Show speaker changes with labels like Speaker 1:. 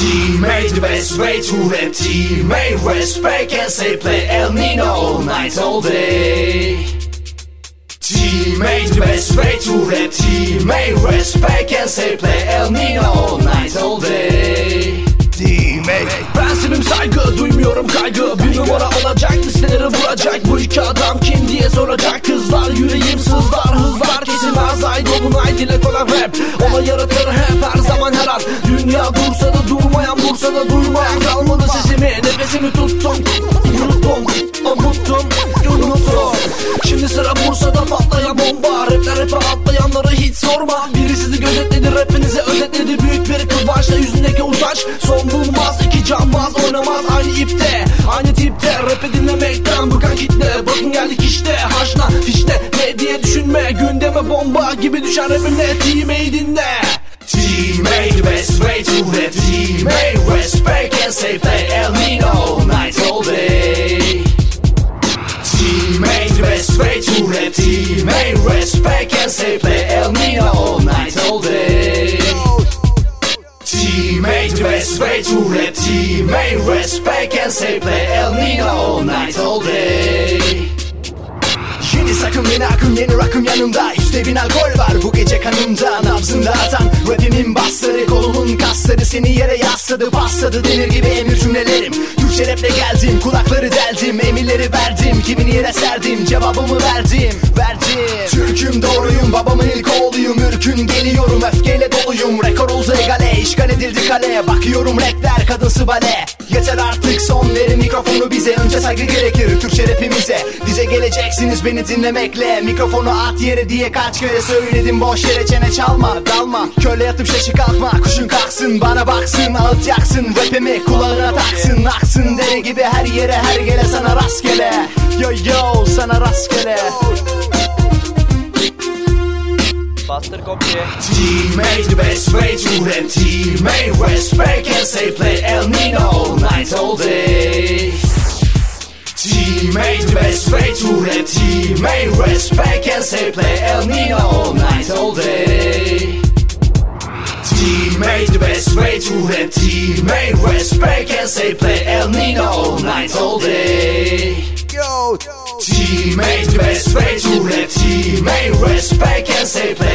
Speaker 1: Teammate, the best way to rap. Teammate, respect and say play El Nino all night, all day. Teammate, the best way to rap. Teammate, respect and say play El Nino all night, all day.
Speaker 2: Teammate Prensibim saygı duymuyorum kaygı Bir numara olacak listeleri vuracak Bu iki adam kim diye soracak Kızlar yüreğim sızlar hızlar kesilmez Ay dolunay dilek olan rap Ona yaratır hep her zaman her an Dünya dursa da da durmayan Kalmadı sesimi nefesimi tuttum. Unuttum unuttum unuttum. Şimdi sıra Bursa'da patlayan bomba. Rapler rap'e atlayanları hiç sorma. Biri sizi gözetledi rapinizi özetledi. Büyük bir kıvançla yüzündeki utanç Son bulmaz. İki cambaz oynamaz aynı ipte Aynı tipte. Rap'i dinlemekten bıkan kitle. Bakın geldik işte haşla fişte. Ne diye düşünme gündeme bomba gibi düşen rapimle team'i dinle
Speaker 1: Teammate, the best way to rap. Teammate, respect rap. Teammate, respect and say play El Nino all night, all day. Teammate, best way to rap. Teammate, respect and say play El Nino all night, all day. Yeni sakın yeni akım yeni rakım yanımda Üstte bin alkol var bu gece kanımda Nabzında atan rapimin basları Kolumun kasları seni yere yasladı Pasladı denir gibi emir cümlelerim Raple geldim kulakları deldim Emirleri verdim kimin yere serdim Cevabımı verdim verdim. Türk'üm doğruyum babamın ilk oğluyum Ürkün geliyorum öfkeyle doluyum Rekor oldu egale işgal edildi kale Bakıyorum rapler kadınsı bale Yeter artık son verin mikrofonu bize. Önce saygı gerekir Türkçe rapimize. Dize geleceksiniz beni dinlemekle. Mikrofonu at yere diye kaç kere söyledim. Boş yere çene çalma dalma. Köle yatıp şaşı kalkma. Kuşun kalksın bana baksın. Ağıt yaksın rapimi kulağına taksın. Aksın dere gibi her yere her gele sana rastgele. Yo yo sana rastgele
Speaker 3: Bastır kopya.
Speaker 1: Teammate, the best way to rap. Teammate, respect and say play El Nino all night, all day. Teammate, the best way to rap. Teammate, respect and say play El Nino all night, all day. Teammate, the best way to rap. Teammate, respect and say play El Nino all night, all day.
Speaker 2: Yo
Speaker 1: Teammate, the best way to rap. Teammate, respect and say play